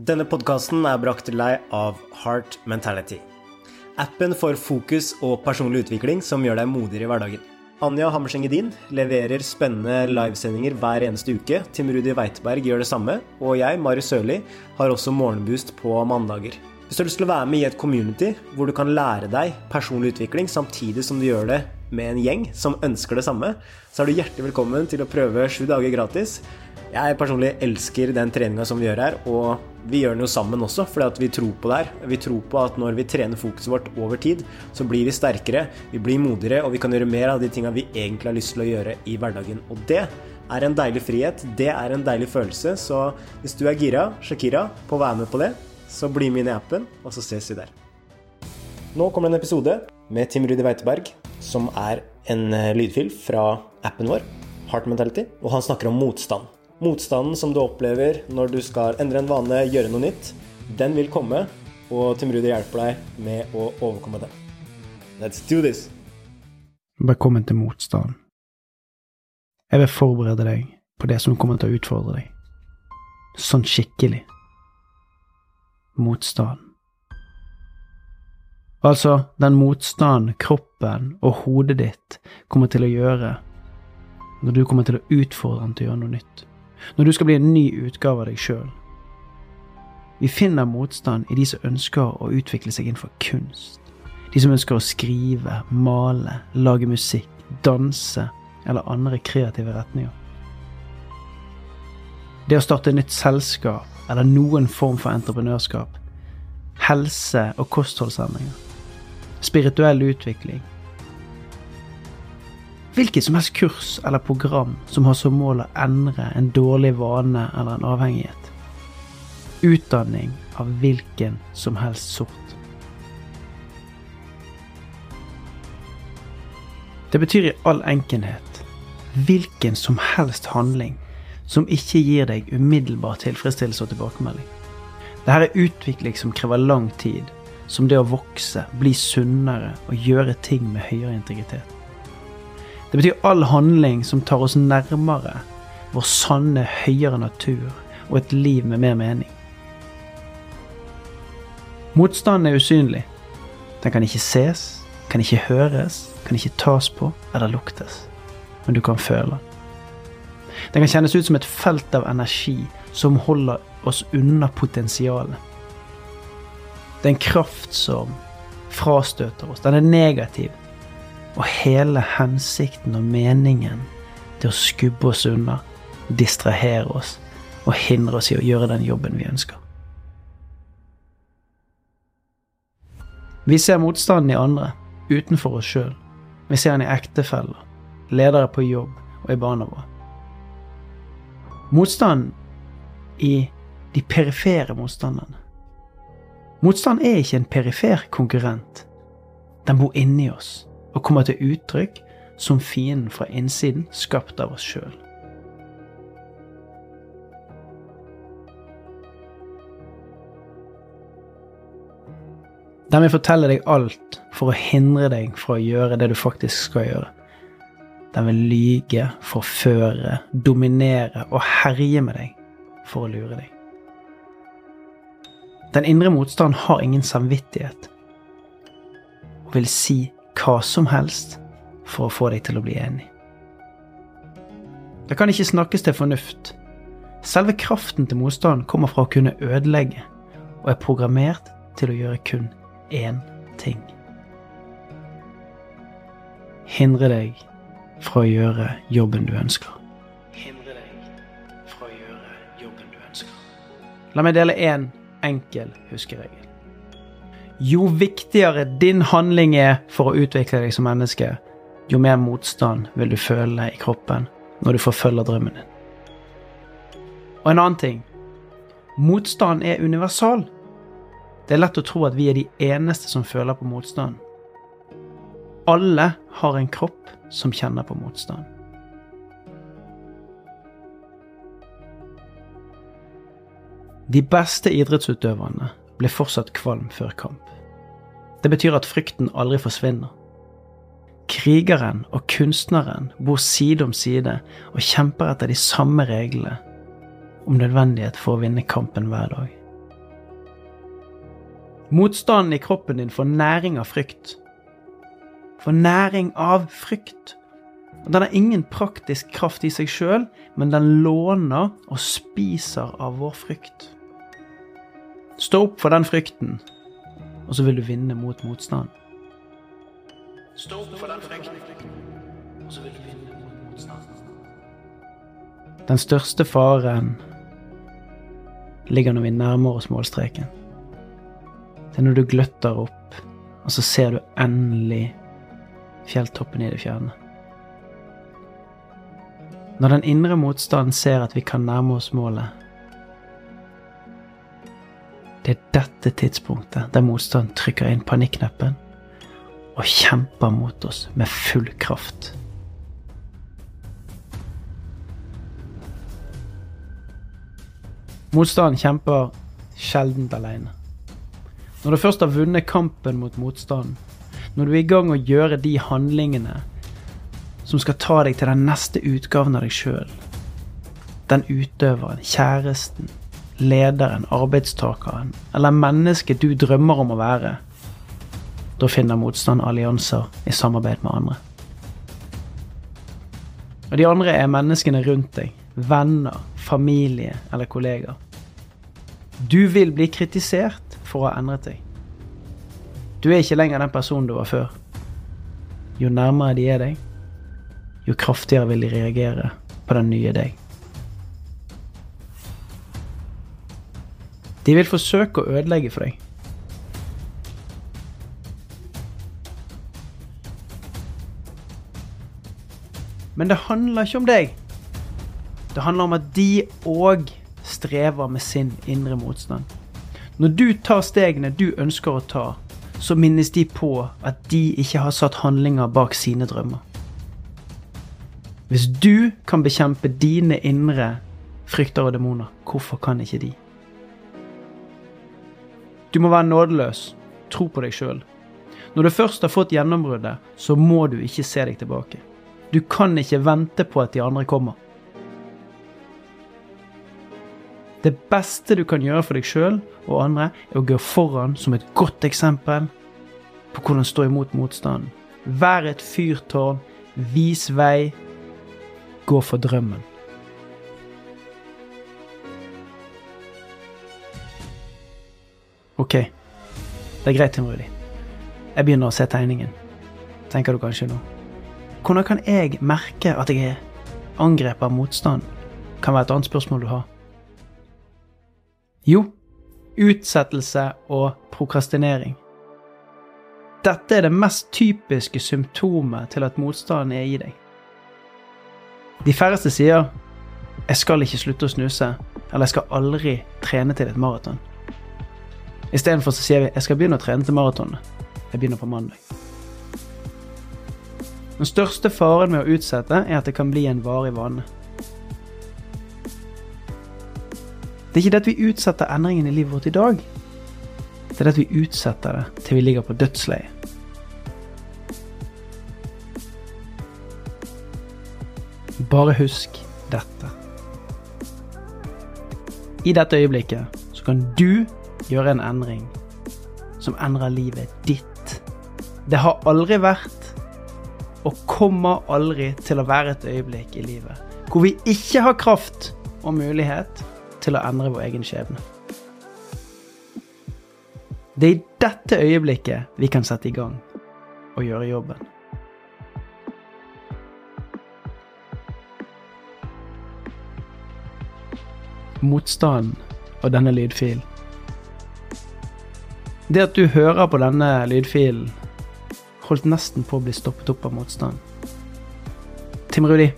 Denne podkasten er brakt til deg av Heart Mentality. Appen for fokus og personlig utvikling som gjør deg modigere i hverdagen. Anja Hammerseng Edin leverer spennende livesendinger hver eneste uke. Tim Rudi Weiteberg gjør det samme. Og jeg, Mari Sørli, har også morgenboost på mandager. Hvis du har lyst til å være med i et community hvor du kan lære deg personlig utvikling samtidig som du gjør det med en gjeng som ønsker det samme, så er du hjertelig velkommen til å prøve sju dager gratis. Jeg personlig elsker den treninga som vi gjør her, og vi gjør den jo sammen også, fordi at vi tror på det her. Vi tror på at når vi trener fokuset vårt over tid, så blir vi sterkere, vi blir modigere, og vi kan gjøre mer av de tinga vi egentlig har lyst til å gjøre i hverdagen. Og det er en deilig frihet, det er en deilig følelse, så hvis du er gira, Shakira, på å være med på det, så bli med inn i appen, og så ses vi der. Nå kommer det en episode med Tim Rudi Weiteberg, som er en eh, lydfil fra appen vår, Heart Mentality, og han snakker om motstand. Motstanden som du opplever når du skal endre en vane, gjøre noe nytt, den vil komme, og Tim Rudi hjelper deg med å overkomme den. Let's do this! Velkommen til motstanden. Jeg vil forberede deg på det som kommer til å utfordre deg. Sånn skikkelig. Motstand. Altså den motstanden kroppen og hodet ditt kommer til å gjøre når du kommer til å utfordre den til å gjøre noe nytt når du skal bli en ny utgave av deg sjøl. Vi finner motstand i de som ønsker å utvikle seg innenfor kunst. De som ønsker å skrive, male, lage musikk, danse eller andre kreative retninger. Det å starte nytt selskap eller noen form for entreprenørskap. Helse- og kostholdsendringer. Spirituell utvikling Hvilket som helst kurs eller program som har som mål å endre en dårlig vane eller en avhengighet. Utdanning av hvilken som helst sort. Det betyr i all enkelhet hvilken som helst handling som ikke gir deg umiddelbar tilfredsstillelse og tilbakemelding. Dette er utvikling som krever lang tid, som det å vokse, bli sunnere og gjøre ting med høyere integritet. Det betyr all handling som tar oss nærmere vår sanne, høyere natur og et liv med mer mening. Motstanden er usynlig. Den kan ikke ses, kan ikke høres, kan ikke tas på eller luktes. Men du kan føle. Den kan kjennes ut som et felt av energi som holder oss unna potensialet. Det er en kraft som frastøter oss. Den er negativ, og hele hensikten og meningen til å skubbe oss unna, distrahere oss og hindre oss i å gjøre den jobben vi ønsker. Vi ser motstanden i andre, utenfor oss sjøl. Vi ser den i ektefeller, ledere på jobb og i barna våre. Motstanden i de perifere motstanderne. Motstand er ikke en perifer konkurrent. Den bor inni oss og kommer til uttrykk som fienden fra innsiden, skapt av oss sjøl. Den vil fortelle deg alt for å hindre deg fra å gjøre det du faktisk skal gjøre. Den vil lyge, forføre, dominere og herje med deg for å lure deg. Den indre motstand har ingen samvittighet og vil si hva som helst for å få deg til å bli enig. Det kan ikke snakkes til fornuft. Selve kraften til motstand kommer fra å kunne ødelegge, og er programmert til å gjøre kun én ting. Hindre deg fra å gjøre jobben du ønsker. Hindre deg fra å gjøre jobben du ønsker. La meg dele én en enkel huskeregel. Jo viktigere din handling er for å utvikle deg som menneske, jo mer motstand vil du føle i kroppen når du forfølger drømmen din. Og en annen ting motstand er universal. Det er lett å tro at vi er de eneste som føler på motstand. Alle har en kropp som kjenner på motstand. De beste idrettsutøverne blir fortsatt kvalm før kamp. Det betyr at frykten aldri forsvinner. Krigeren og kunstneren bor side om side og kjemper etter de samme reglene, om nødvendighet for å vinne kampen hver dag. Motstanden i kroppen din får næring av frykt. Får næring av frykt. Den har ingen praktisk kraft i seg sjøl, men den låner og spiser av vår frykt. Stå opp for den frykten, og så vil du vinne mot motstand. Stå opp for den frykten, og så vil du vinne mot motstand. Den største faren ligger når vi nærmer oss målstreken. Det er når du gløtter opp, og så ser du endelig fjelltoppen i det fjerne. Når den indre motstanden ser at vi kan nærme oss målet. Det er dette tidspunktet der motstanden trykker inn panikknappen og kjemper mot oss med full kraft. Motstanden kjemper sjeldent alene. Når du først har vunnet kampen mot motstanden, når du er i gang å gjøre de handlingene som skal ta deg til den neste utgaven av deg sjøl, den utøveren, kjæresten, lederen, arbeidstakeren eller mennesket du drømmer om å være, da finner motstand allianser i samarbeid med andre. Og de andre er menneskene rundt deg, venner, familie eller kollegaer. Du vil bli kritisert for å ha endret deg. Du er ikke lenger den personen du var før. Jo nærmere de er deg, jo kraftigere vil de reagere på den nye deg. De vil forsøke å ødelegge for deg. Men det handler ikke om deg. Det handler om at de òg strever med sin indre motstand. Når du tar stegene du ønsker å ta, så minnes de på at de ikke har satt handlinger bak sine drømmer. Hvis du kan bekjempe dine indre frykter og demoner, hvorfor kan ikke de? Du må være nådeløs. Tro på deg sjøl. Når du først har fått gjennombruddet, så må du ikke se deg tilbake. Du kan ikke vente på at de andre kommer. Det beste du kan gjøre for deg sjøl og andre, er å gå foran som et godt eksempel på hvordan stå imot motstanden. Vær et fyrtårn, vis vei, gå for drømmen. Ok, det er greit, Tim Rudi. Jeg begynner å se tegningen. Tenker du kanskje nå. Hvordan kan jeg merke at jeg er angrepet av motstand? Kan være et annet spørsmål du har. Jo, utsettelse og prokrastinering. Dette er det mest typiske symptomet til at motstanden er i deg. De færreste sier 'jeg skal ikke slutte å snuse', eller 'jeg skal aldri trene til et maraton'. Istedenfor så sier vi 'jeg skal begynne å trene til maratonet'. Jeg begynner på mandag. Den største faren med å utsette er at det kan bli en varig vane. Det er ikke det at vi utsetter endringen i livet vårt i dag. Det er det at vi utsetter det til vi ligger på dødsleiet. Bare husk dette. I dette øyeblikket så kan du gjøre en endring som endrer livet ditt. Det har aldri vært, og kommer aldri til å være et øyeblikk i livet hvor vi ikke har kraft og mulighet til å endre vår egen skjebne. Det er i dette øyeblikket vi kan sette i gang og gjøre jobben. Motstanden og denne lydfilen. Det at du hører på denne lydfilen, holdt nesten på å bli stoppet opp av motstand. Tim Rudi,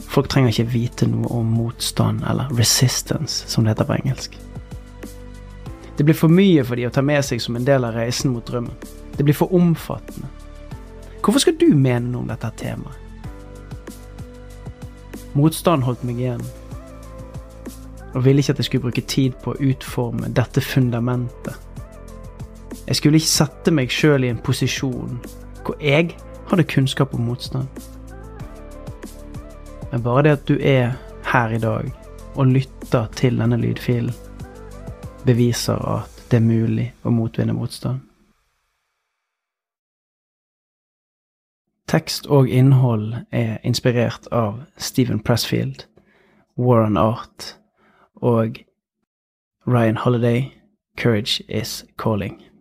folk trenger ikke vite noe om motstand, eller resistance, som det heter på engelsk. Det blir for mye for de å ta med seg som en del av reisen mot drømmen. Det blir for omfattende. Hvorfor skal du mene noe om dette temaet? Motstand holdt meg igjen, og ville ikke at jeg skulle bruke tid på å utforme dette fundamentet. Jeg skulle ikke sette meg sjøl i en posisjon hvor jeg hadde kunnskap om motstand. Men bare det at du er her i dag og lytter til denne lydfilen, beviser at det er mulig å motvinne motstand. Tekst og innhold er inspirert av Stephen Pressfield, Warren Art og Ryan Holiday, 'Courage Is Calling'.